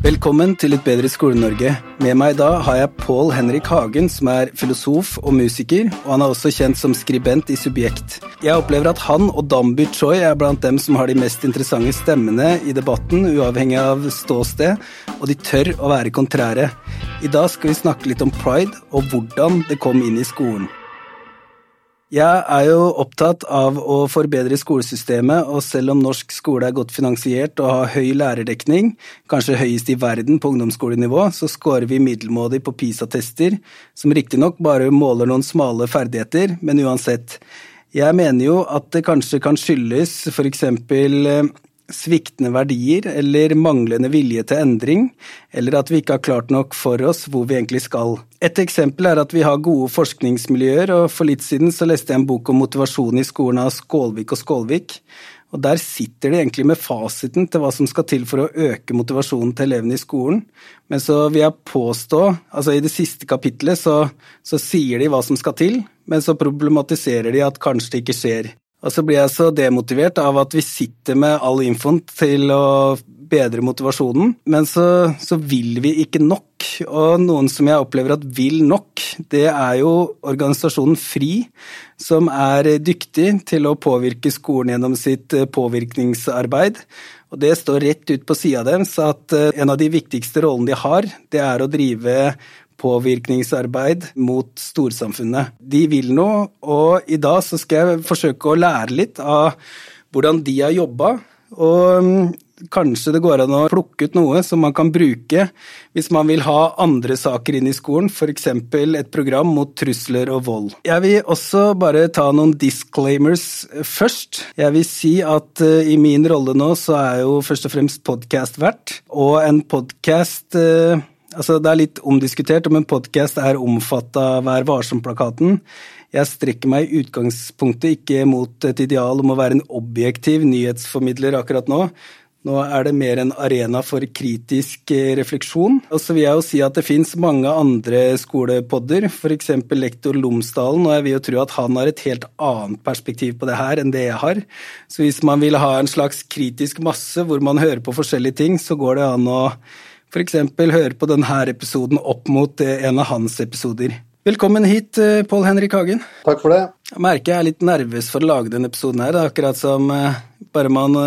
Velkommen til Et bedre Skole-Norge. Med meg i dag har jeg Pål Henrik Hagen, som er filosof og musiker, og han er også kjent som skribent i Subjekt. Jeg opplever at han og Damby Choi er blant dem som har de mest interessante stemmene i debatten, uavhengig av ståsted, og de tør å være kontrære. I dag skal vi snakke litt om pride, og hvordan det kom inn i skolen. Jeg er jo opptatt av å forbedre skolesystemet, og selv om norsk skole er godt finansiert og har høy lærerdekning, kanskje høyest i verden på ungdomsskolenivå, så scorer vi middelmådig på PISA-tester, som riktignok bare måler noen smale ferdigheter, men uansett. Jeg mener jo at det kanskje kan skyldes eksempel sviktende verdier eller manglende vilje til endring, eller at vi ikke har klart nok for oss hvor vi egentlig skal. Et eksempel er at vi har gode forskningsmiljøer, og for litt siden så leste jeg en bok om motivasjon i skolen av Skålvik og Skålvik. Og Der sitter de egentlig med fasiten til hva som skal til for å øke motivasjonen til elevene i skolen. Men så vil jeg påstå, altså i det siste kapitlet så, så sier de hva som skal til, men så problematiserer de at kanskje det ikke skjer. Og så blir jeg så demotivert av at vi sitter med all infoen til å bedre motivasjonen, men så, så, vil vi ikke nok. Og noen som jeg opplever at vil nok, det er jo organisasjonen FRI, som er dyktig til å påvirke skolen gjennom sitt eh, påvirkningsarbeid. Og det står rett ut på sida deres at eh, en av de viktigste rollene de har, det er å drive påvirkningsarbeid mot storsamfunnet. De vil noe, og i dag så skal jeg forsøke å lære litt av hvordan de har jobba. Og mm, kanskje det går an å plukke ut noe som man kan bruke hvis man vil ha andre saker inn i skolen, f.eks. et program mot trusler og vold. Jeg vil også bare ta noen disclaimers først. Jeg vil si at uh, i min rolle nå så er jeg jo først og fremst podkast verdt, og en podkast uh, Altså, det er litt omdiskutert om en podkast er omfatta av Vær varsom-plakaten. Jeg strekker meg i utgangspunktet ikke mot et ideal om å være en objektiv nyhetsformidler akkurat nå. Nå er det mer en arena for kritisk eh, refleksjon. Og så vil jeg jo si at det fins mange andre skolepodder, f.eks. lektor Lomsdalen, og jeg vil jo tro at han har et helt annet perspektiv på det her enn det jeg har. Så hvis man vil ha en slags kritisk masse hvor man hører på forskjellige ting, så går det an å f.eks. høre på denne episoden opp mot eh, en av hans episoder. Velkommen hit, eh, Pål Henrik Hagen. Takk for det. Jeg merker jeg er litt nervøs for å lage denne episoden her. Det er akkurat som eh, bare man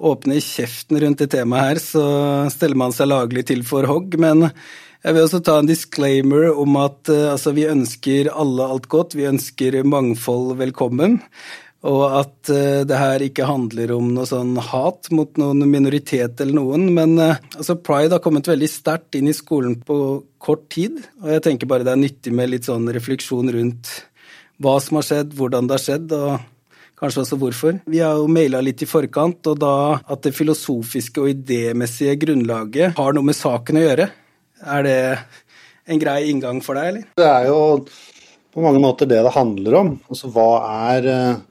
åpner kjeften rundt det temaet her, så steller man seg laglig til for hogg. Men jeg vil også ta en disclaimer om at altså, vi ønsker alle alt godt. Vi ønsker mangfold velkommen. Og at uh, det her ikke handler om noe sånn hat mot noen minoritet eller noen. Men uh, altså pride har kommet veldig sterkt inn i skolen på kort tid. Og jeg tenker bare det er nyttig med litt sånn refleksjon rundt hva som har skjedd, hvordan det har skjedd, og kanskje også hvorfor. Vi har jo maila litt i forkant, og da at det filosofiske og idémessige grunnlaget har noe med saken å gjøre. Er det en grei inngang for deg, eller? Det er jo på mange måter det det handler om. Altså hva er hva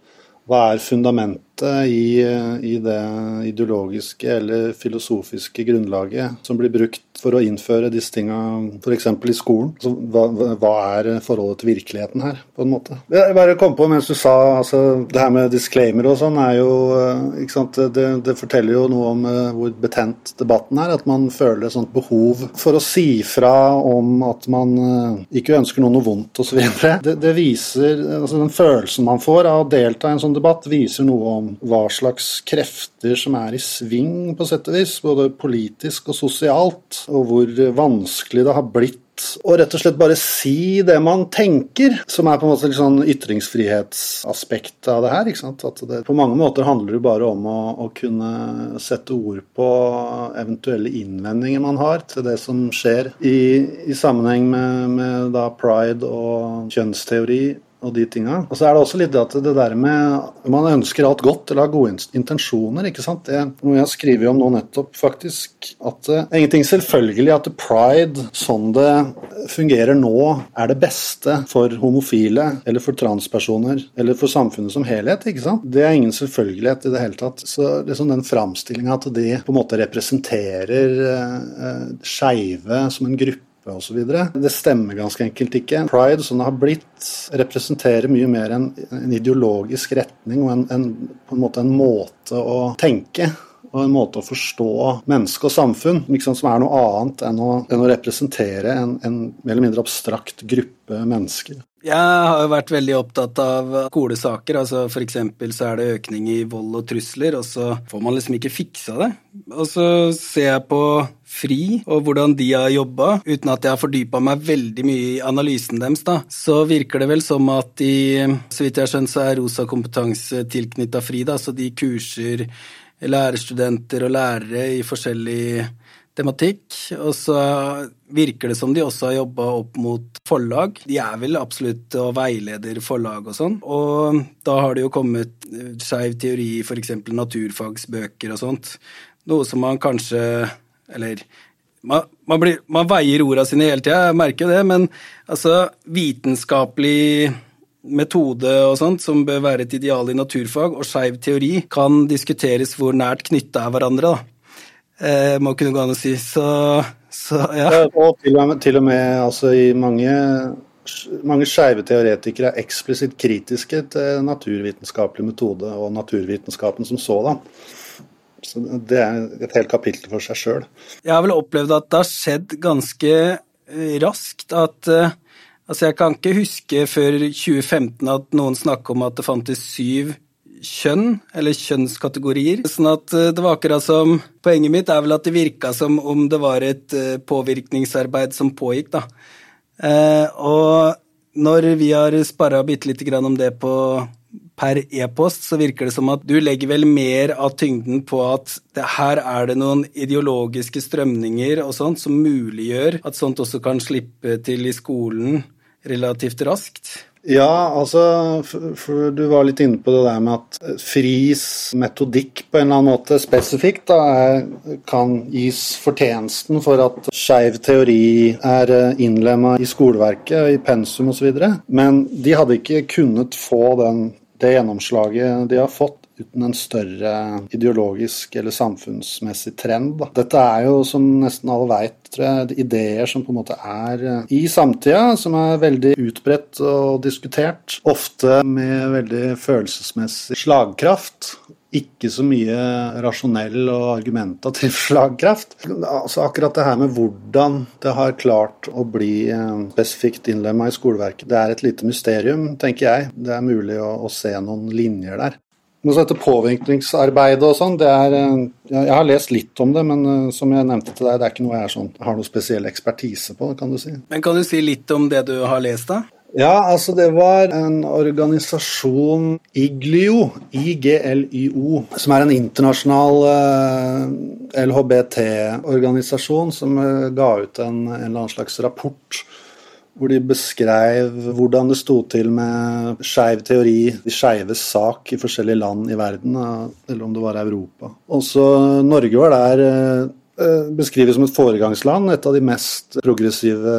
er fundamentet i, i, det ideologiske eller filosofiske grunnlaget som blir brukt for å innføre disse tinga f.eks. i skolen? Altså, hva, hva, er forholdet til virkeligheten her, på en måte? Jeg bare kom på mens du sa altså, det her med disclaimer og sånn, er jo eh, ikke sant, det, det, forteller jo noe om uh, hvor betent debatten er. At man føler et sånt behov for å si fra om at man ikke ønsker noe noe vondt osv. Det, det viser altså Den følelsen man får av å delta i en sånn debatt, viser noe om hva slags krefter som er i sving, på sett og vis. Både politisk og sosialt og hvor vanskelig det har blitt å rett og slett bare si det man tenker, som er på en måte litt sånn ytringsfrihetsaspekt av det her. ikke sant? At det på mange måter handler det bare om å, å, kunne sette ord på eventuelle innvendinger man har til det som skjer i, i sammenheng med, med da pride og kjønnsteori og de tinga. Og så er det også litt det at det der med Man ønsker alt godt eller har gode intensjoner, ikke sant. Det noe jeg har skrevet om nå nettopp, faktisk. At det er ingenting selvfølgelig at pride, sånn det fungerer nå, er det beste for homofile eller for transpersoner eller for samfunnet som helhet, ikke sant. Det er ingen selvfølgelighet i det hele tatt. Så liksom den framstillinga at de på en måte representerer eh, skeive som en gruppe osv. Det stemmer ganske enkelt ikke. Pride, som det har blitt, representerer mye mer en, en ideologisk retning og en, en, på en måte en måte å tenke og en måte å forstå menneske og samfunn liksom, som er noe annet enn å, enn å representere en, en, mer eller mindre abstrakt gruppe mennesker. Jeg har jo vært veldig opptatt av skolesaker. altså F.eks. så er det økning i vold og trusler, og så får man liksom ikke fiksa det. Og så ser jeg på FRI og hvordan de har jobba, uten at jeg har fordypa meg veldig mye i analysen deres, da, så virker det vel som at de, så vidt jeg har skjønt, så er Rosa kompetanse tilknytta FRI, da, så de kurser lærerstudenter og lærere i forskjellig tematikk. Og så virker det som de også har jobba opp mot forlag. De er vel absolutt og veileder forlag og sånn. Og da har det jo kommet skeiv teori f.eks. naturfagsbøker og sånt. Noe som man kanskje Eller man, man, blir, man veier orda sine hele tida, jeg merker jo det, men altså vitenskapelig metode og sånt, som bør være et ideal i naturfag, og skeiv teori, kan diskuteres hvor nært knytta er hverandre. da. Eh, må kunne gå an å si. Så, så ja. ja. Og til og med, til og med altså, i mange, mange skeive teoretikere er eksplisitt kritiske til naturvitenskapelig metode og naturvitenskapen som sådan. Så det er et helt kapittel for seg sjøl. Jeg har vel opplevd at det har skjedd ganske eh, raskt at uh, Altså, jeg kan ikke huske før 2015 at noen snakka om at det fantes syv kjønn, eller kjønnskategorier. Sånn at eh, det var akkurat som Poenget mitt er vel at det virka som om det var et eh, påvirkningsarbeid som pågikk, da. Eh, og når vi har sparra bitte lite grann om det på per e-post, så virker det som at du legger vel mer av tyngden på at det, her er det noen ideologiske strømninger og sånt som muliggjør at sånt også kan slippe til i skolen relativt raskt? Ja, altså for, Du var litt inne på det der med at FRIs metodikk på en eller annen måte spesifikt da, kan gis fortjenesten for at skeiv teori er eh, innlemma i skoleverket, i pensum osv. Men de hadde ikke kunnet få den, det gjennomslaget de har fått uten en større ideologisk eller samfunnsmessig trend. Dette er jo, som nesten alle veit, ideer som på en måte er eh, i samtida, som er veldig utbredt og diskutert. Ofte med veldig følelsesmessig slagkraft ikke så mye rasjonell og argumentativ slagkraft. Altså akkurat det her med hvordan det har klart å bli eh, spesifikt innlemma i skoleverket, det er et lite mysterium, tenker jeg. Det er mulig å, å se noen linjer der. Noe som heter påvirkningsarbeid og sånn, det er eh, Jeg har lest litt om det, men eh, som jeg nevnte til deg, det er ikke noe jeg sånn, har noe spesiell ekspertise på, kan du si. Men kan du si litt om det du har lest, da? Ja, altså det var en organisasjon, IGLIO, IGLYO, som er en internasjonal eh, LHBT-organisasjon som ga ut en, en eller annen slags rapport hvor de beskrev hvordan det sto til med skeiv teori, de skeives sak i forskjellige land i verden, eller om det var Europa. Også Norge var der eh, beskrives som et foregangsland, et av de mest progressive,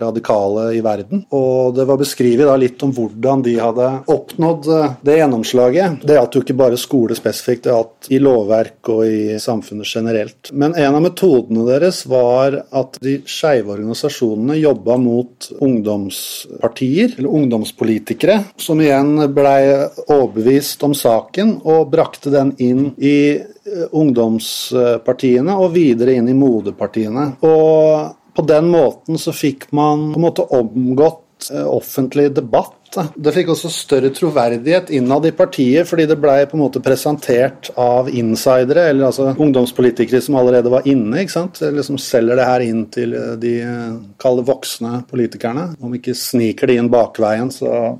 radikale i verden. Og det var beskrevet litt om hvordan de hadde oppnådd eh, det gjennomslaget. Det gjaldt jo ikke bare skole spesifikt, det gjaldt i lovverk og i samfunnet generelt. Men en av metodene deres var at de skeive organisasjonene jobba mot ungdomspartier, eller ungdomspolitikere, som igjen blei overbevist om saken og brakte den inn i Eh, ungdomspartiene og videre inn i moderpartiene. Og på den måten så fikk man på en måte omgått eh, offentlig debatt. Det fikk også større troverdighet innad i partiet, fordi det blei på en måte presentert av insidere, eller altså ungdomspolitikere som allerede var inne, ikke sant? eller som selger det her inn til eh, de kalde voksne politikerne. Om ikke sniker de inn bakveien, så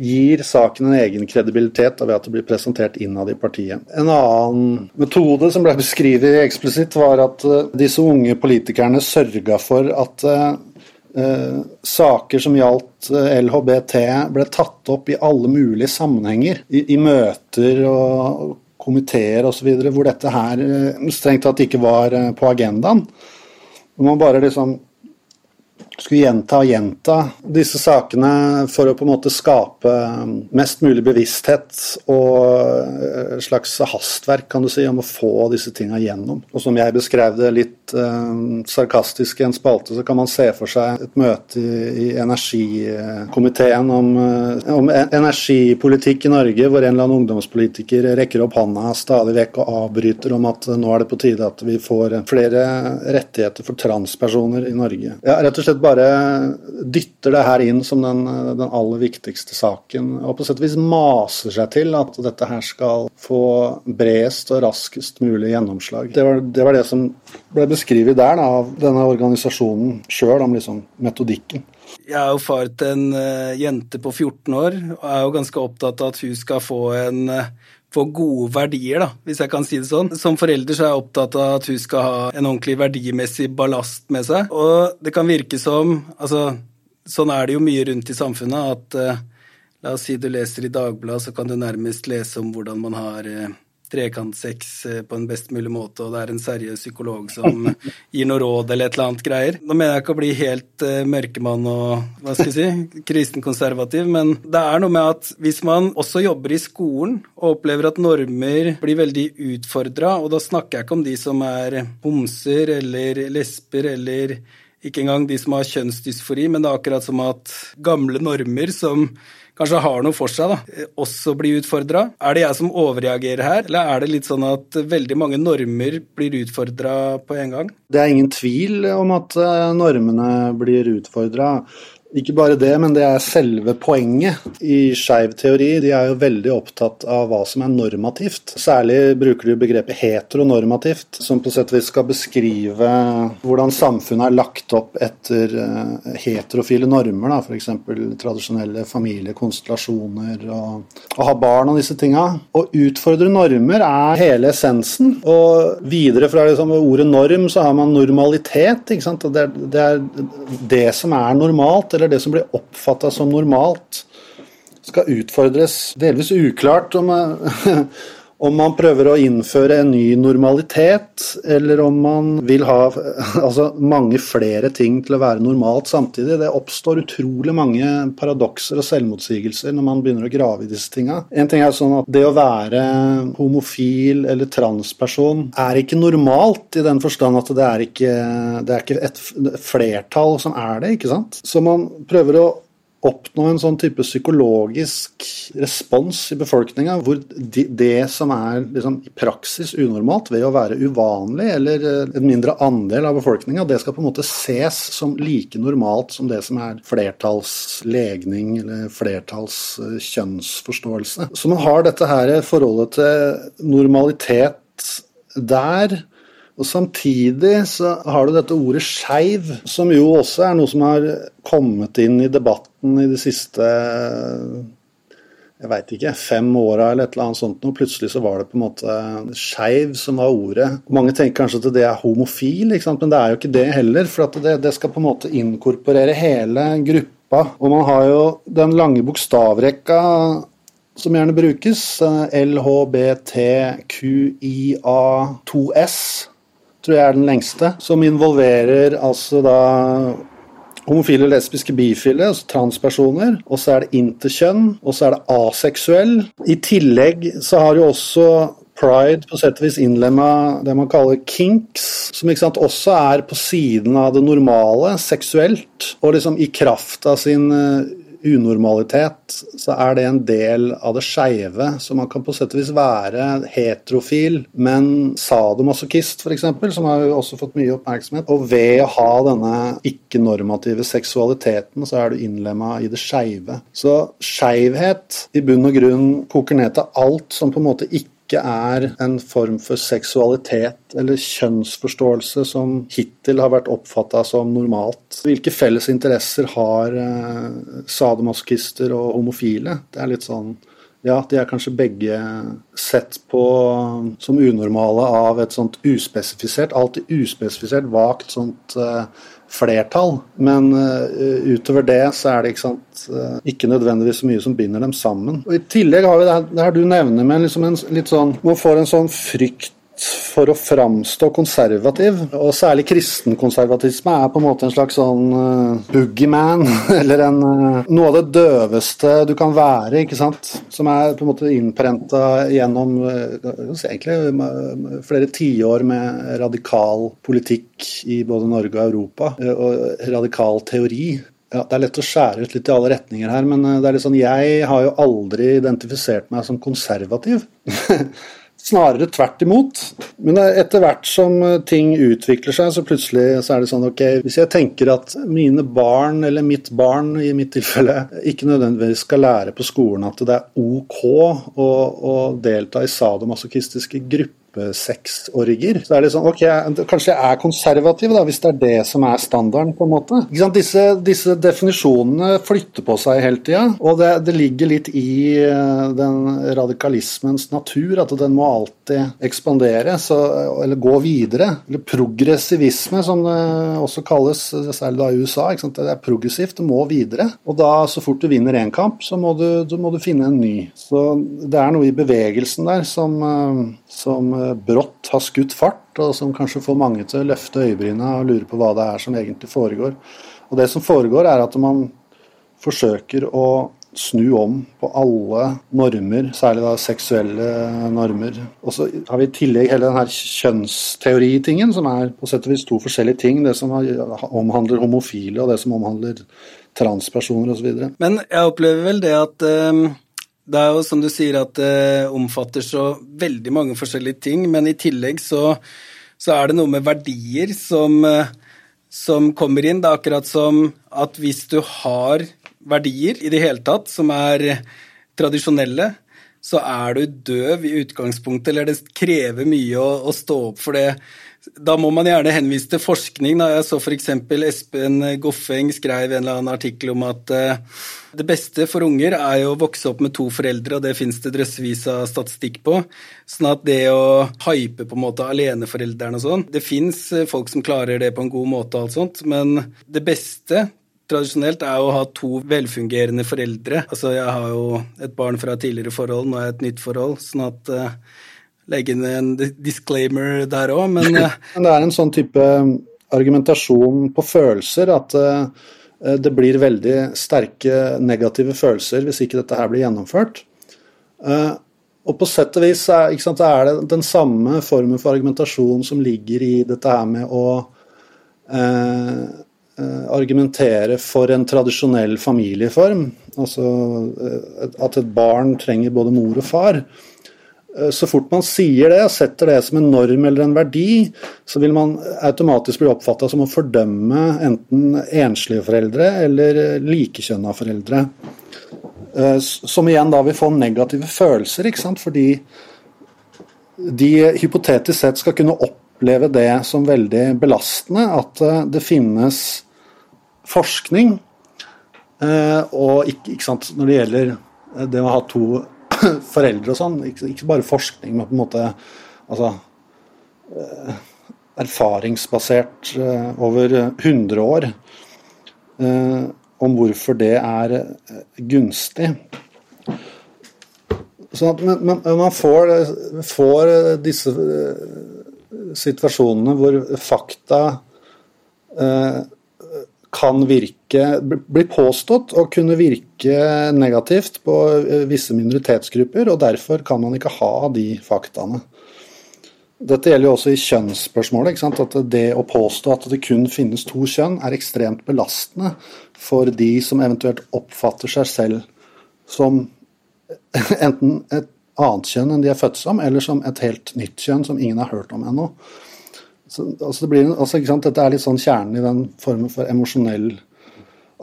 gir saken en egen kredibilitet ved at det blir presentert innad i partiet. En annen metode som ble beskrevet eksplisitt, var at eh, disse unge politikerne sørga for at eh, eh, saker som gjaldt eh, LHBT, ble tatt opp i alle mulige sammenhenger. I, i møter og komiteer osv. hvor dette her strengt tatt ikke var på agendaen. Man bare liksom skulle gjenta og gjenta disse sakene for å på en måte skape mest mulig bevissthet og et slags hastverk kan du si, om å få disse tinga gjennom. Og som jeg beskrev det litt eh, sarkastisk i en spalte, så kan man se for seg et møte i, i energikomiteen om, uh, om, energipolitikk i Norge, hvor en eller annen ungdomspolitiker rekker opp hånda stadig vekk og avbryter om at nå er det på tide at vi får flere rettigheter for transpersoner i Norge. Ja, rett og slett bare bare dytter det her inn som den, den, aller viktigste saken, og på sett og vis maser seg til at dette her skal få bredest og raskest mulig gjennomslag. Det var det, var det som ble beskrevet der da, av denne organisasjonen sjøl, om liksom metodikken. Jeg er jo far til en uh, jente på 14 år og er jo ganske opptatt av at hun skal få en få gode verdier, da, hvis jeg kan si det sånn. Som forelder så er jeg opptatt av at hun skal ha en ordentlig verdimessig ballast med seg. Og det kan virke som altså, Sånn er det jo mye rundt i samfunnet at uh, La oss si du leser i Dagbladet, så kan du nærmest lese om hvordan man har uh, trekantsex eh, på en best mulig måte, og det er en seriøs psykolog som gir noe råd eller et eller annet greier. Nå mener jeg ikke å bli helt uh, mørkemann og hva skal jeg si, kristenkonservativ, men det er noe med at hvis man også jobber i skolen og opplever at normer blir veldig utfordra, og da snakker jeg ikke om de som er homser eller lesber eller ikke engang de som har kjønnsdysfori, men det er akkurat som at gamle normer som kanskje har noe for seg, da, også blir utfordra. Er det jeg som overreagerer her, eller er det litt sånn at veldig mange normer blir utfordra på en gang? Det er ingen tvil om at eh, normene blir utfordra. Ikke bare det, men det er selve poenget i skeiv teori. De er jo veldig opptatt av hva som er normativt. Særlig bruker de begrepet heteronormativt, som på sett og vis skal beskrive hvordan samfunnet er lagt opp etter eh, heterofile normer, f.eks. tradisjonelle familiekonstellasjoner og å ha barn og disse tinga. Å utfordre normer er hele essensen. Og videre fra liksom ordet norm så har man normalitet. Det det er det som er normalt eller det som blir oppfatta som normalt, skal utfordres. Delvis uklart om, om, man prøver å innføre en ny normalitet, eller om man vil ha altså, mange flere ting til å være normalt samtidig. Det oppstår utrolig mange paradokser og selvmotsigelser når man begynner å grave i disse tinga. En ting er sånn at det å være homofil eller transperson er ikke normalt i den forstand at det er ikke, det er ikke et flertall som er det, ikke sant? Så man prøver å oppnå en sånn type psykologisk respons i befolkninga, hvor de, det som er liksom, i praksis unormalt ved å være uvanlig, eller eh, en mindre andel av befolkninga, det skal på en måte ses som like normalt som det som er flertallslegning eller flertallskjønnsforståelse. Så man har dette her forholdet til normalitet der og Samtidig så har du dette ordet skeiv, som jo også er noe som har kommet inn i debatten i de siste jeg veit ikke, fem åra eller et eller annet sånt noe. Plutselig så var det på en måte skeiv som var ordet. Mange tenker kanskje at det er homofil, men det er jo ikke det heller. For det, det, skal på en måte inkorporere hele gruppa. Og man har jo den lange bokstavrekka som gjerne brukes. LHBTQIA2S tror jeg er den lengste, som involverer altså da homofile, lesbiske, bifile, altså transpersoner. Og så er det interkjønn, og så er det aseksuell. I tillegg så har jo også Pride på sett og vis innlemma det man kaller kinks, som sant, også er på siden av det normale seksuelt, og liksom i kraft av sin eh, unormalitet, så er det en del av det skeive. Så man kan på sett og vis være heterofil, men sadomasochist f.eks., som har jo også fått mye oppmerksomhet. Og ved å ha denne ikke-normative seksualiteten, så er du innlemma i det skeive. Så skeivhet i bunn og grunn koker ned til alt som på en måte ikke ikke er en form for seksualitet eller kjønnsforståelse som hittil har vært oppfatta som normalt. Hvilke felles interesser har sadomaskister og homofile? Det er litt sånn ja, de er kanskje begge sett på som unormale av et sånt uspesifisert, alltid uspesifisert, vagt sånt uh, flertall. Men uh, utover det så er det ikke, sant, uh, ikke nødvendigvis så mye som binder dem sammen. Og I tillegg har vi det her, det her du nevner med liksom en litt sånn Man får en sånn frykt for å framstå konservativ. Og særlig kristenkonservatisme er på en måte en slags sånn uh, boogeyman, eller en, uh, noe av det døveste du kan være, ikke sant. Som er på en måte innprenta gjennom uh, egentlig flere tiår med radikal politikk i både Norge og Europa, og radikal teori. Ja, Det er lett å skjære ut litt i alle retninger her, men det er litt sånn, jeg har jo aldri identifisert meg som konservativ. Snarere tvert imot. Men etter hvert som ting utvikler seg, så plutselig så er det sånn ok, hvis jeg tenker at mine barn, eller mitt barn i mitt tilfelle, ikke nødvendigvis skal lære på skolen at det er ok å, å delta i sadomasochistiske grupper seksåringer. Så er det sånn, ok, Kanskje jeg er konservativ, da, hvis det er det som er standarden. på en måte. Disse, disse, definisjonene flytter på seg hele tida, og det, det, ligger litt i eh, den radikalismens natur at den må alltid ekspandere, så, eller gå videre. Eller progressivisme, som det også kalles, særlig da i USA. Det er progressivt, det må videre. Og da, så fort du vinner én kamp, så må du, du, må du finne en ny. Så det er noe i bevegelsen der som, eh, som brått har skutt fart, og som kanskje får mange til å løfte øyebryna og lure på hva det er som egentlig foregår. Og Det som foregår, er at man forsøker å snu om på alle normer, særlig da seksuelle normer. Og så har vi i tillegg hele den her kjønnsteoritingen, som er på sett og vis to forskjellige ting. Det som omhandler homofile, og det som omhandler transpersoner osv. Men jeg opplever vel det at um det er jo som du sier at det omfatter så veldig mange forskjellige ting, men i tillegg så, så er det noe med verdier som, som, kommer inn. Det er akkurat som at hvis du har verdier i det hele tatt som er tradisjonelle, så er du døv i utgangspunktet, eller det krever mye å, å stå opp for det da må man gjerne henvise til forskning. Da. Jeg så f.eks. Espen Goffeng skrev en eller annen artikkel om at uh, det beste for unger er jo å vokse opp med to foreldre, og det fins det drøssevis av statistikk på. Sånn at det å hype på en måte aleneforeldrene og sånn Det fins folk som klarer det på en god måte, og alt sånt, men det beste tradisjonelt er å ha to velfungerende foreldre. Altså, jeg har jo et barn fra tidligere forhold, nå er jeg et nytt forhold, sånn at uh, legge inn en disclaimer der òg, men uh, det er en sånn type argumentasjon på følelser at uh, det blir veldig sterke negative følelser hvis ikke dette her blir gjennomført. Og på sett og vis er, sant, er, det den samme formen for argumentasjon som ligger i dette her med å uh, argumentere for en tradisjonell familieform. Altså at et barn trenger både mor og far. Eh, så fort man sier det og setter det som en norm eller en verdi, så vil man automatisk bli oppfatta som å fordømme enten enslige foreldre eller likekjønna foreldre. Eh, som igjen da vil få negative følelser, ikke sant? fordi de hypotetisk sett skal kunne oppleve det som veldig belastende at eh, det finnes forskning, og ikke, ikke sant, når det gjelder det å ha to foreldre og sånn. Ikke, bare forskning, men på en måte altså, eh, erfaringsbasert eh, over 100 år eh, om hvorfor det er gunstig. Sånn at man, man får, får, disse situasjonene hvor fakta eh, kan virke Blir påstått å kunne virke negativt på eh, visse minoritetsgrupper, og derfor kan man ikke ha de faktaene. Dette gjelder jo også i kjønnsspørsmålet. At det å påstå at det kun finnes to kjønn, er ekstremt belastende for de som eventuelt oppfatter seg selv som enten et annet kjønn enn de er født som, eller som et helt nytt kjønn som ingen har hørt om ennå. Så, altså det blir, altså, Dette er litt sånn kjernen i den formen for emosjonell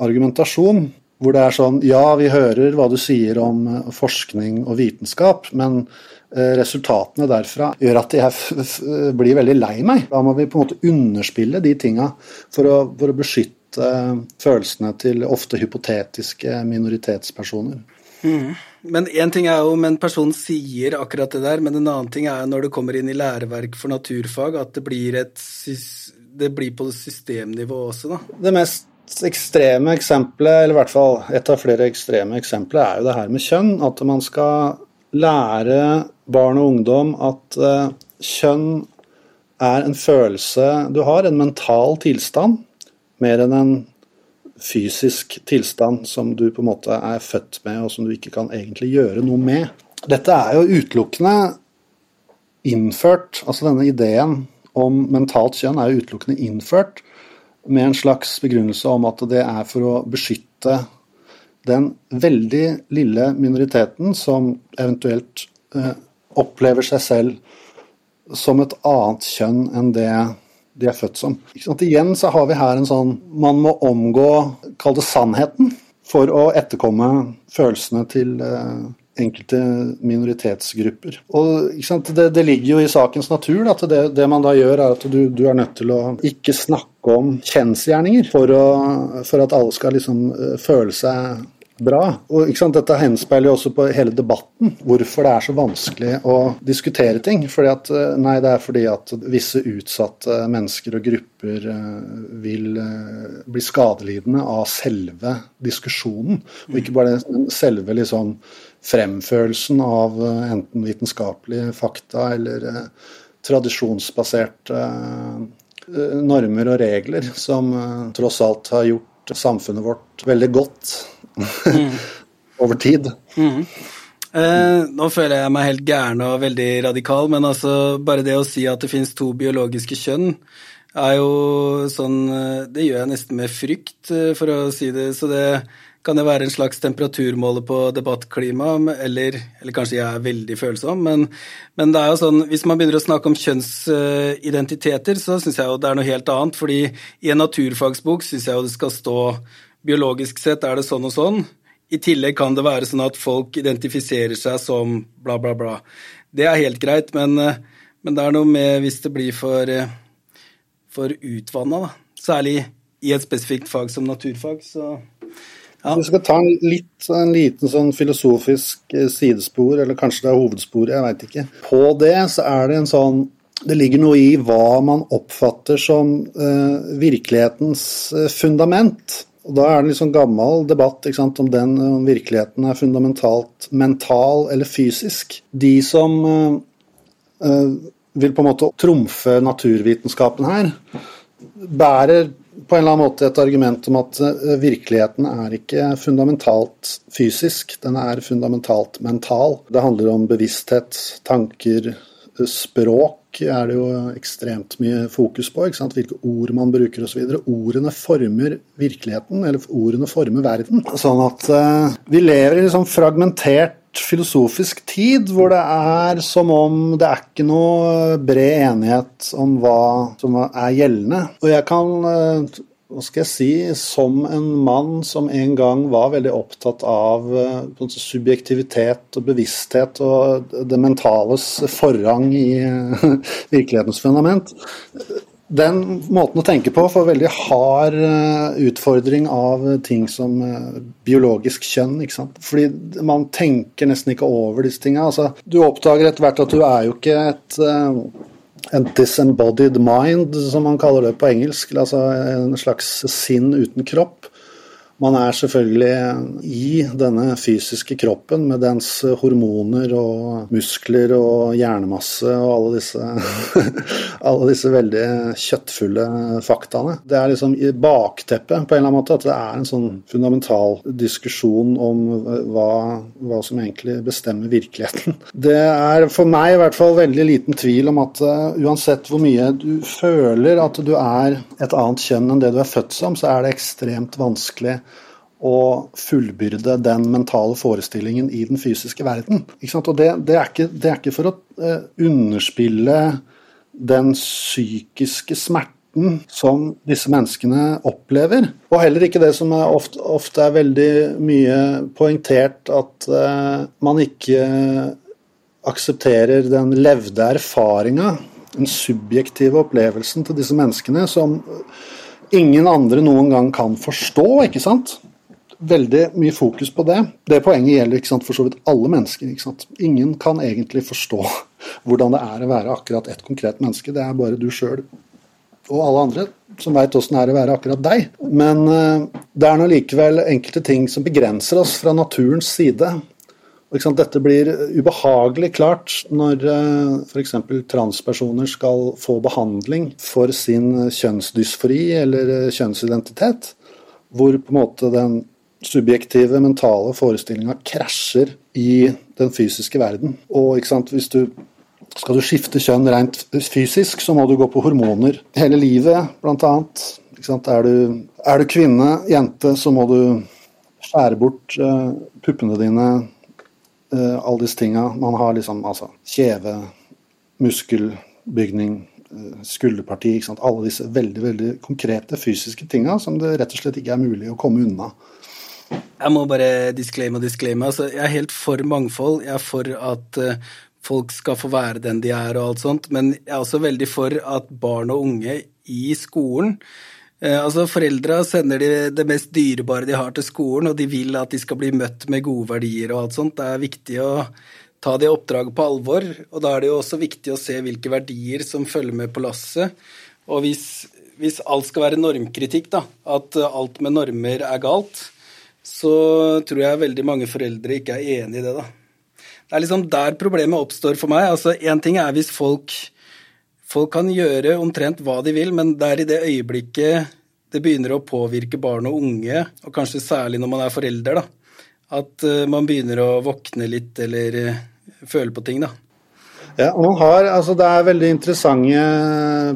argumentasjon. Hvor det er sånn Ja, vi hører hva du sier om uh, forskning og vitenskap, men uh, resultatene derfra gjør at jeg blir veldig lei meg. Da må vi på en måte underspille de tinga for å, for å beskytte følelsene til ofte hypotetiske minoritetspersoner. Mm. Men én ting er jo om en person sier akkurat det der, men en annen ting er når det kommer inn i læreverk for naturfag, at det blir, et, det blir på systemnivå også, da. Det mest ekstreme eksempelet, eller i hvert fall et av flere ekstreme eksempler, er jo det her med kjønn. At man skal lære barn og ungdom at uh, kjønn er en følelse du har, en mental tilstand, mer enn en fysisk tilstand som du på en måte er født med, og som du ikke kan egentlig gjøre noe med. Dette er jo utelukkende innført, altså denne ideen om mentalt kjønn er jo utelukkende innført med en slags begrunnelse om at det er for å beskytte den veldig lille minoriteten som eventuelt eh, opplever seg selv som et annet kjønn enn det de er født som. Igjen så har vi her en sånn Man må omgå, kall det sannheten, for å etterkomme følelsene til eh, enkelte minoritetsgrupper. Og det, det, ligger jo i sakens natur at det, det man da gjør, er at du, du, er nødt til å ikke snakke om kjensgjerninger for, å, for at alle skal liksom eh, føle seg bra. Og Dette henspeiler jo også på hele debatten, hvorfor det er så vanskelig å diskutere ting. Fordi at, eh, nei, Det er fordi at visse utsatte mennesker og grupper eh, vil eh, bli skadelidende av selve diskusjonen, og ikke bare selve liksom fremførelsen av enten vitenskapelige fakta eller tradisjonsbaserte normer og regler, som tross alt har gjort samfunnet vårt veldig godt mm. over tid. Mm. Eh, nå føler jeg meg helt gæren og veldig radikal, men altså bare det å si at det finnes to biologiske kjønn, er jo sånn eh, Det gjør jeg nesten med frykt, eh, for å si det. Så det kan jo være en slags temperaturmåler på debattklima, eller, eller kanskje jeg er veldig følsom, men, men, det er jo sånn, hvis man begynner å snakke om kjønnsidentiteter, så syns jeg jo det er noe helt annet. fordi i en naturfagsbok syns jeg jo det skal stå biologisk sett er det sånn og sånn. I tillegg kan det være sånn at folk identifiserer seg som bla, bla, bla. Det er helt greit, men, eh, men det er noe med hvis det blir for, eh, for utvanna, da. Særlig i et spesifikt fag som naturfag, så ja. Vi skal ta en, litt, en liten sånn filosofisk eh, sidespor, eller kanskje det er hovedsporet, jeg veit ikke. På det så er det en sånn det ligger noe i hva man oppfatter som eh, virkelighetens fundament. Og Da er det en liksom gammel debatt sant, om den om virkeligheten er fundamentalt mental eller fysisk. De som øh, vil på en måte trumfe naturvitenskapen her, bærer på en eller annen måte et argument om at virkeligheten er ikke fundamentalt fysisk, den er fundamentalt mental. Det handler om bevissthet, tanker, språk er det jo ekstremt mye fokus på. Hvilke ord man bruker osv. Ordene former virkeligheten, eller ordene former verden. Sånn at uh, vi lever i en liksom fragmentert filosofisk tid hvor det er som om det er ikke noe bred enighet om hva som er gjeldende. Og jeg kan uh, hva skal jeg si, som en mann som en gang var veldig opptatt av uh, subjektivitet og bevissthet og det mentales forrang i uh, virkelighetens fundament. Den måten å tenke på får veldig hard uh, utfordring av ting som biologisk kjønn. ikke sant? Fordi man tenker nesten ikke over disse tingene. Altså, du oppdager etter hvert at du er jo ikke et en disembodied mind, som man kaller det på engelsk. Altså en slags sinn uten kropp. Man er selvfølgelig i denne fysiske kroppen med dens hormoner og muskler og hjernemasse og alle disse, alle disse veldig kjøttfulle faktaene. Det er liksom i bakteppet på en eller annen måte at det er en sånn fundamental diskusjon om hva, hva som egentlig bestemmer virkeligheten. Det er for meg i hvert fall veldig liten tvil om at uh, uansett hvor mye du føler at du er et annet kjønn enn det du er født som, så er det ekstremt vanskelig å fullbyrde den mentale forestillingen i den fysiske verden. Og det, det, er ikke, det, er ikke, for å eh, underspille den psykiske smerten som disse menneskene opplever. Og heller ikke det som er ofte, ofte, er veldig mye poengtert, at eh, man ikke aksepterer den levde erfaringa, den subjektive opplevelsen til disse menneskene, som ingen andre noen gang kan forstå. ikke sant? Veldig mye fokus på det. Det poenget gjelder sant, for så vidt alle mennesker. Ingen kan egentlig forstå hvordan det er å være akkurat ett konkret menneske. Det er bare du sjøl og alle andre som veit åssen det er å være akkurat deg. Men uh, det er nå likevel enkelte ting som begrenser oss fra naturens side. Dette blir ubehagelig klart når uh, f.eks. transpersoner skal få behandling for sin kjønnsdysfori eller uh, kjønnsidentitet, hvor på en måte den subjektive mentale forestillinga krasjer i den fysiske verden. Og hvis du skal du skifte kjønn rent fysisk, så må du gå på hormoner hele livet, bl.a. Er, du, er du kvinne, jente, så må du skjære bort uh, puppene dine, uh, alle disse tinga. Man har liksom altså kjeve, muskelbygning, uh, skulderparti. Alle disse veldig, veldig konkrete fysiske tinga som det rett og slett ikke er mulig å komme unna. Jeg må bare disclaime og disclaime. Altså, jeg er helt for mangfold. Jeg er for at uh, folk skal få være den de er og alt sånt, men jeg er også veldig for at barn og unge i skolen eh, Altså, Foreldra sender de det mest dyrebare de har til skolen, og de vil at de skal bli møtt med gode verdier og alt sånt. Det er viktig å ta det oppdraget på alvor, og da er det jo også viktig å se hvilke verdier som følger med på lasset. Og hvis, hvis alt skal være normkritikk, da, at alt med normer er galt, så tror jeg veldig mange foreldre ikke er enig i det, da. Det er liksom der problemet oppstår for meg. Altså, Én ting er hvis folk, folk kan gjøre omtrent hva de vil, men det er i det øyeblikket det begynner å påvirke barn og unge, og kanskje særlig når man er forelder, da, at uh, man begynner å våkne litt eller uh, føle på ting, da. Ja, og man har, altså Det er veldig interessante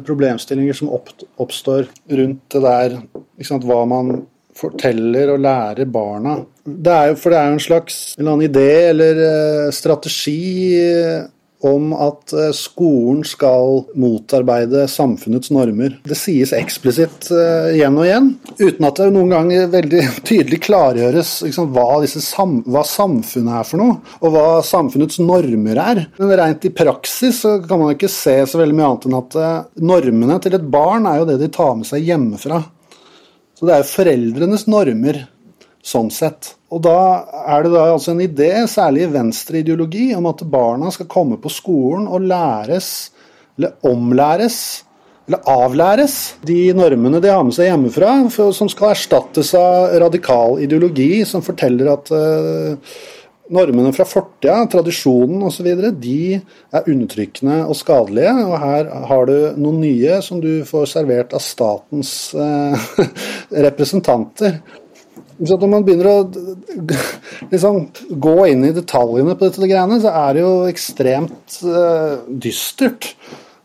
problemstillinger som oppstår rundt det der. Hva man forteller og lærer barna. Det er jo, for det er jo en slags en annen idé eller uh, strategi uh, om at uh, skolen skal motarbeide samfunnets normer. Det sies eksplisitt igjen og igjen, uten at det noen gang veldig tydelig klargjøres liksom, hva, sam, hva, samfunnet er for noe, og hva samfunnets normer er. Men rent i praksis så kan man ikke se så veldig mye annet enn at normene til et barn er jo det de tar med seg hjemmefra. Så det er jo foreldrenes normer sånn sett. Og da er det da altså en idé, særlig i venstreideologi, om at barna skal komme på skolen og læres, eller omlæres, eller avlæres de normene de har med seg hjemmefra, for, som skal erstattes av radikal ideologi som forteller at uh, normene fra fortida, tradisjonen osv., de er undertrykkende og skadelige. Og her har du noen nye som du får servert av statens eh, representanter. Så når man begynner å liksom, gå inn i detaljene på dette greiene, så er det jo ekstremt eh, dystert.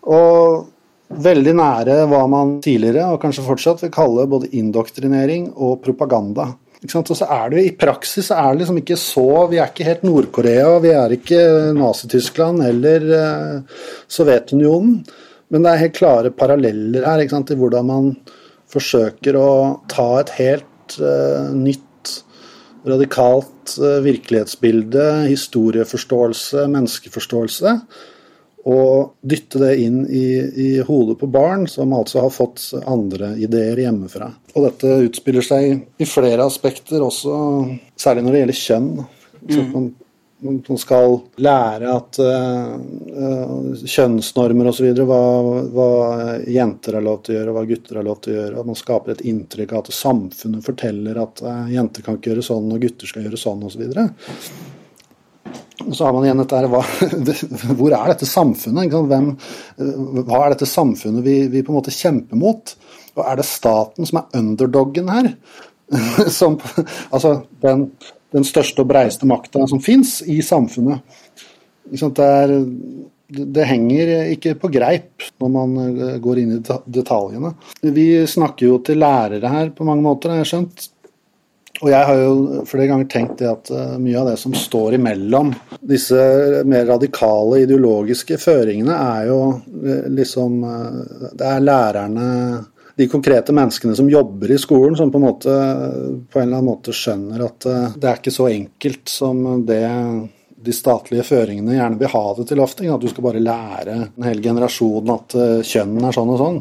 Og veldig nære hva man tidligere, og kanskje fortsatt, vil kalle både indoktrinering og propaganda. Og så er det jo I praksis er det liksom ikke så Vi er ikke helt Nord-Korea, vi er ikke Nazi-Tyskland eller uh, Sovjetunionen. Men det er helt klare paralleller her ikke sant, i hvordan man forsøker å ta et helt uh, nytt, radikalt uh, virkelighetsbilde, historieforståelse, menneskeforståelse, og dytte det inn i, i, hodet på barn som altså har fått andre ideer hjemmefra. Og dette utspiller seg i flere aspekter også, særlig når det gjelder kjønn. Så mm. man, man skal lære at uh, kjønnsnormer osv., hva, hva jenter har lov til å gjøre, hva gutter har lov til å gjøre. At man skaper et inntrykk av at samfunnet forteller at uh, jenter kan ikke gjøre sånn, og gutter skal gjøre sånn osv. Og så har man igjen dette hva, Hvor er dette samfunnet? Hvem, hva er dette samfunnet vi, vi, på en måte kjemper mot? Og er det staten som er underdoggen her? Som, altså den, den, største og breiste makta som fins i samfunnet. Det, er, det henger ikke på greip når man eh, går inn i detaljene. Vi snakker jo til lærere her på mange måter, har jeg skjønt. Og jeg har jo flere ganger tenkt det at uh, mye av det som står imellom disse mer radikale ideologiske føringene, er jo uh, liksom uh, Det er lærerne, de konkrete menneskene som jobber i skolen, som på en måte på en eller annen måte skjønner at det er ikke så enkelt som det de statlige føringene gjerne vil ha det til ofte. At du skal bare lære en hel generasjon at kjønnen kjønn er sånn og sånn.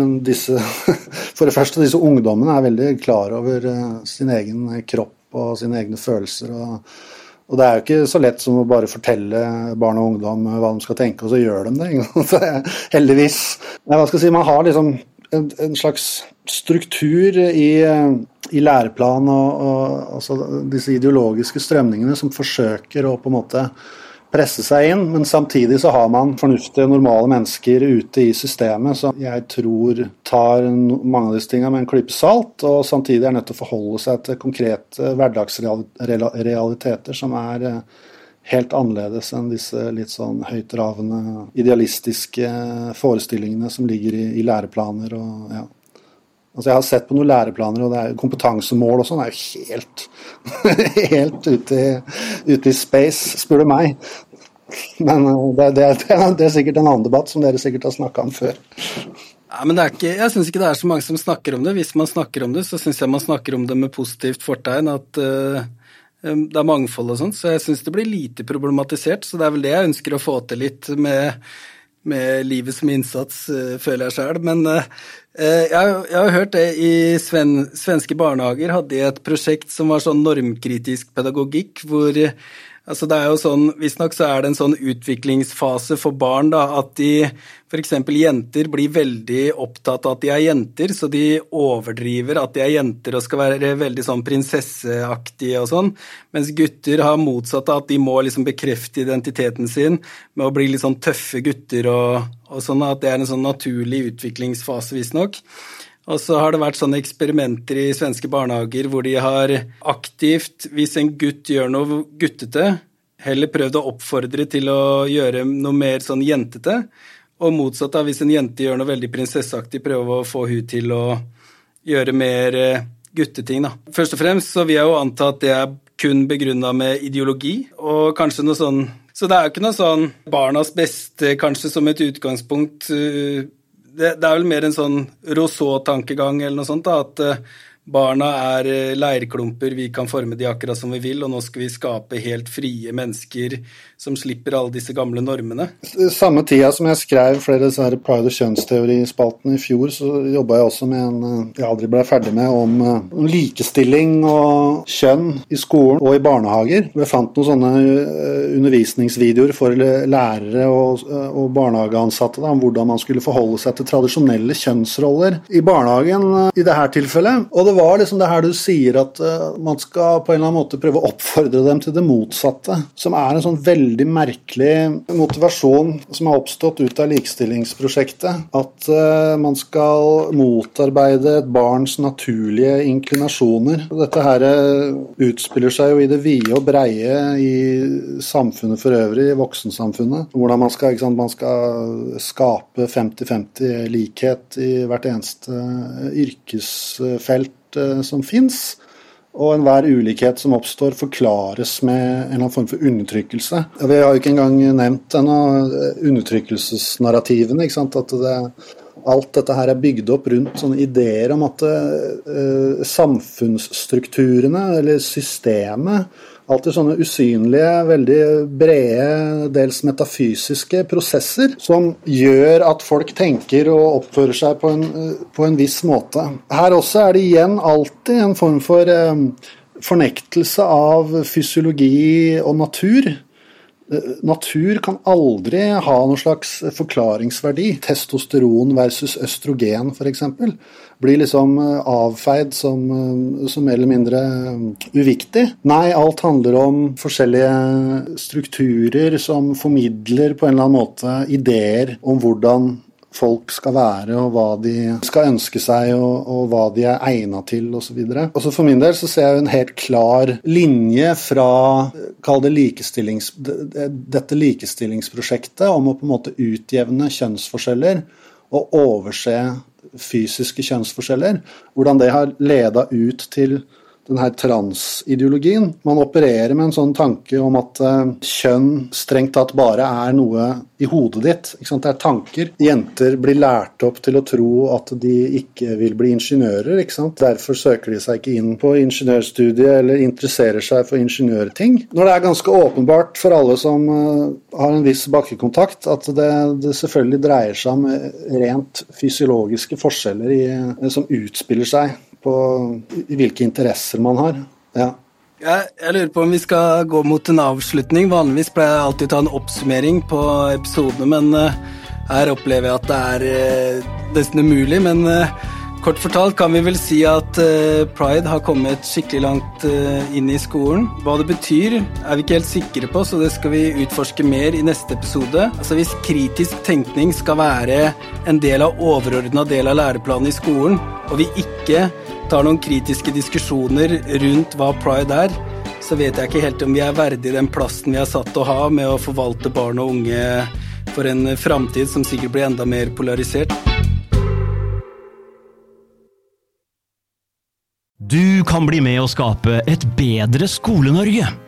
Men disse, for det første, disse ungdommene er veldig klar over uh, sin egen kropp og sine egne følelser. og og det er jo ikke så lett som å bare fortelle barn og ungdom hva de skal tenke, og så gjør de det. Heldigvis. Hva skal jeg si, Man har liksom en, en slags struktur i, i læreplan og, og altså disse ideologiske strømningene som forsøker å på en måte presse seg inn, men samtidig så har man fornuftige, normale mennesker ute i systemet som jeg tror tar mange av disse tingene med en klype salt, og samtidig er nødt til å forholde seg til konkrete hverdagsrealiteter som er eh, helt annerledes enn disse litt sånn høytravende, idealistiske forestillingene som ligger i, i læreplaner og ja. Altså Jeg har sett på noen læreplaner, og det er kompetansemål og sånn er jo helt, helt ute, i, ute i space, spør du meg. Men eh, det, det, det, er sikkert en annen debatt som dere sikkert har snakka om før. Ja, men ikke, Jeg syns ikke det er så mange som snakker om det. Hvis man snakker om det, så syns jeg man snakker om det med positivt fortegn. At uh, det er mangfold og sånn, Så jeg syns det blir lite problematisert. Så det er vel det jeg ønsker å få til litt med med livet som innsats, uh, føler jeg sjøl. Men uh, jeg, jeg, har hørt det i sven, svenske barnehager hadde de et prosjekt som var sånn normkritisk pedagogikk, hvor Altså det er jo sånn, Visstnok så er det en sånn utviklingsfase for barn da, at de f.eks. jenter blir veldig opptatt av at de er jenter, så de overdriver at de er jenter og skal være veldig sånn prinsesseaktige og sånn, mens gutter har motsatt av at de må liksom bekrefte identiteten sin med å bli litt sånn tøffe gutter og, og sånn, at det er en sånn naturlig utviklingsfase, visstnok. Og så har det vært sånne eksperimenter i svenske barnehager hvor de har aktivt, hvis en gutt gjør noe guttete, heller prøvd å oppfordre til å gjøre noe mer sånn jentete. Og motsatt av hvis en jente gjør noe veldig prinsesseaktig, prøve å få hun til å gjøre mer eh, gutteting, da. Først og fremst så vil jeg jo anta at det er kun begrunna med ideologi, og kanskje noe sånn Så det er jo ikke noe sånn barnas beste kanskje som et utgangspunkt eh, det, det, er vel mer en sånn Rousseau-tankegang eller noe sånt, da, at uh, barna er uh, leirklumper, vi kan forme de akkurat som vi vil, og nå skal vi skape helt frie mennesker som slipper alle disse gamle normene. Samme tida som jeg skrev flere disse pride- og kjønnsteorispaltene i fjor, så jobba jeg også med en eh, jeg aldri ble ferdig med, om, eh, likestilling og kjønn i skolen og i barnehager. Jeg fant noen sånne eh, undervisningsvideoer for lærere og, og barnehageansatte da, om hvordan man skulle forholde seg til tradisjonelle kjønnsroller i barnehagen i dette tilfellet. Og det var liksom det her du sier, at man skal på en eller annen måte prøve å oppfordre dem til det motsatte, som er en sånn veldig merkelig motivasjon som har oppstått ut av likestillingsprosjektet. At uh, man skal motarbeide et barns naturlige inklinasjoner. Dette her eh, utspiller seg jo i det vide og breie i samfunnet for øvrig, i voksensamfunnet. Hvordan man skal, sant, man skal skape 50-50 likhet i hvert eneste yrkesfelt uh, som fins. Og enhver ulikhet som oppstår, forklares med en eller annen form for undertrykkelse. Vi har jo ikke engang nevnt ennå eh, undertrykkelsesnarrativene. At det, alt dette her er bygd opp rundt sånne ideer om at uh, samfunnsstrukturene, eller systemet, alltid sånne usynlige, veldig brede, dels metafysiske prosesser som gjør at folk tenker og oppfører seg på en, på en viss måte. Her også er det igjen alltid en form for eh, fornektelse av fysiologi og natur. Eh, natur kan aldri ha noen slags forklaringsverdi. Testosteron versus østrogen, f.eks. Blir liksom eh, avfeid som, eh, som, mer eller mindre uviktig. Nei, alt handler om forskjellige strukturer som formidler på en eller annen måte ideer om hvordan folk skal være, og hva de skal ønske seg, og, og hva de er egna til, osv. For min del så ser jeg en helt klar linje fra kall det likestillings, dette likestillingsprosjektet om å på en måte utjevne kjønnsforskjeller og overse fysiske kjønnsforskjeller. Hvordan det har leda ut til den her transideologien. Man opererer med en sånn tanke om at uh, kjønn strengt tatt bare er noe i hodet ditt. Det er tanker. Jenter blir lært opp til å tro at de ikke vil bli ingeniører. Derfor søker de seg ikke inn på ingeniørstudiet eller interesserer seg for ingeniørting. Når det er ganske åpenbart for alle som uh, har en viss bakkekontakt, at det, det, selvfølgelig dreier seg om rent fysiologiske forskjeller i, som utspiller seg på hvilke interesser man har. Ja. Jeg, jeg, lurer på om vi skal gå mot en avslutning. Vanligvis pleier jeg alltid å ta en oppsummering på episodene, men uh, her opplever jeg at det er uh, nesten umulig. Men uh, kort fortalt kan vi vel si at pride har kommet skikkelig langt inn i skolen. Hva det betyr, er vi ikke helt sikre på, så det skal vi utforske mer i neste episode. Altså Hvis kritisk tenkning skal være en del av overordna del av læreplanen i skolen, og vi ikke tar noen kritiske diskusjoner rundt hva pride er, så vet jeg ikke helt om vi er verdig den plassen vi har satt å ha med å forvalte barn og unge for en framtid som sikkert blir enda mer polarisert. Du kan bli med å skape et bedre Skole-Norge.